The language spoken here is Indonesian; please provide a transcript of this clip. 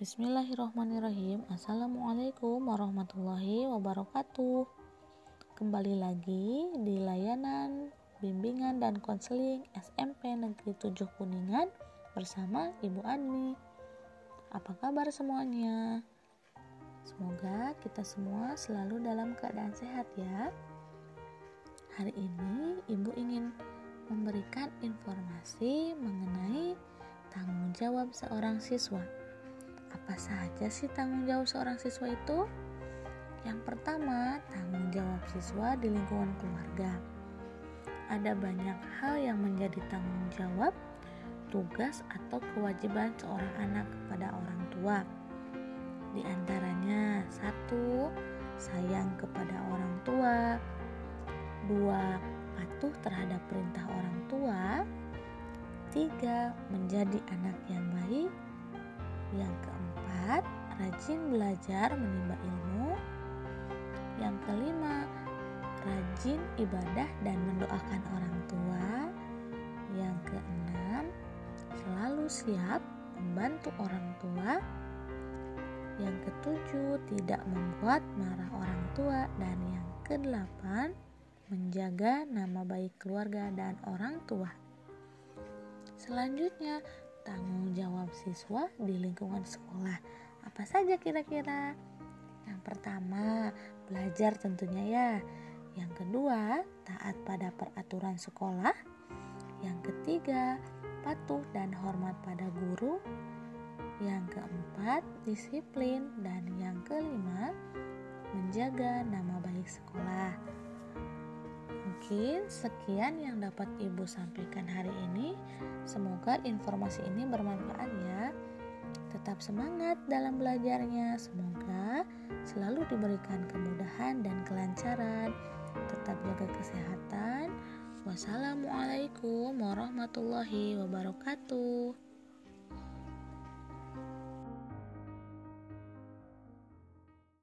Bismillahirrahmanirrahim. Assalamualaikum warahmatullahi wabarakatuh. Kembali lagi di layanan bimbingan dan konseling SMP Negeri 7 Kuningan bersama Ibu Ani Apa kabar semuanya? Semoga kita semua selalu dalam keadaan sehat ya. Hari ini Ibu ingin memberikan informasi mengenai tanggung jawab seorang siswa apa saja sih tanggung jawab seorang siswa itu? Yang pertama, tanggung jawab siswa di lingkungan keluarga. Ada banyak hal yang menjadi tanggung jawab, tugas atau kewajiban seorang anak kepada orang tua. Di antaranya, satu, sayang kepada orang tua. Dua, patuh terhadap perintah orang tua. Tiga, menjadi anak yang baik. Yang keempat, rajin belajar menimba ilmu. Yang kelima, rajin ibadah dan mendoakan orang tua. Yang keenam, selalu siap membantu orang tua. Yang ketujuh, tidak membuat marah orang tua. Dan yang kedelapan, menjaga nama baik keluarga dan orang tua. Selanjutnya, tanggung jawab siswa di lingkungan sekolah. Apa saja kira-kira? Yang pertama, belajar tentunya ya. Yang kedua, taat pada peraturan sekolah. Yang ketiga, patuh dan hormat pada guru. Yang keempat, disiplin dan yang kelima, menjaga nama baik sekolah. Mungkin sekian yang dapat Ibu sampaikan hari ini. Semoga informasi ini bermanfaat ya. Tetap semangat dalam belajarnya. Semoga selalu diberikan kemudahan dan kelancaran. Tetap jaga kesehatan. Wassalamualaikum warahmatullahi wabarakatuh.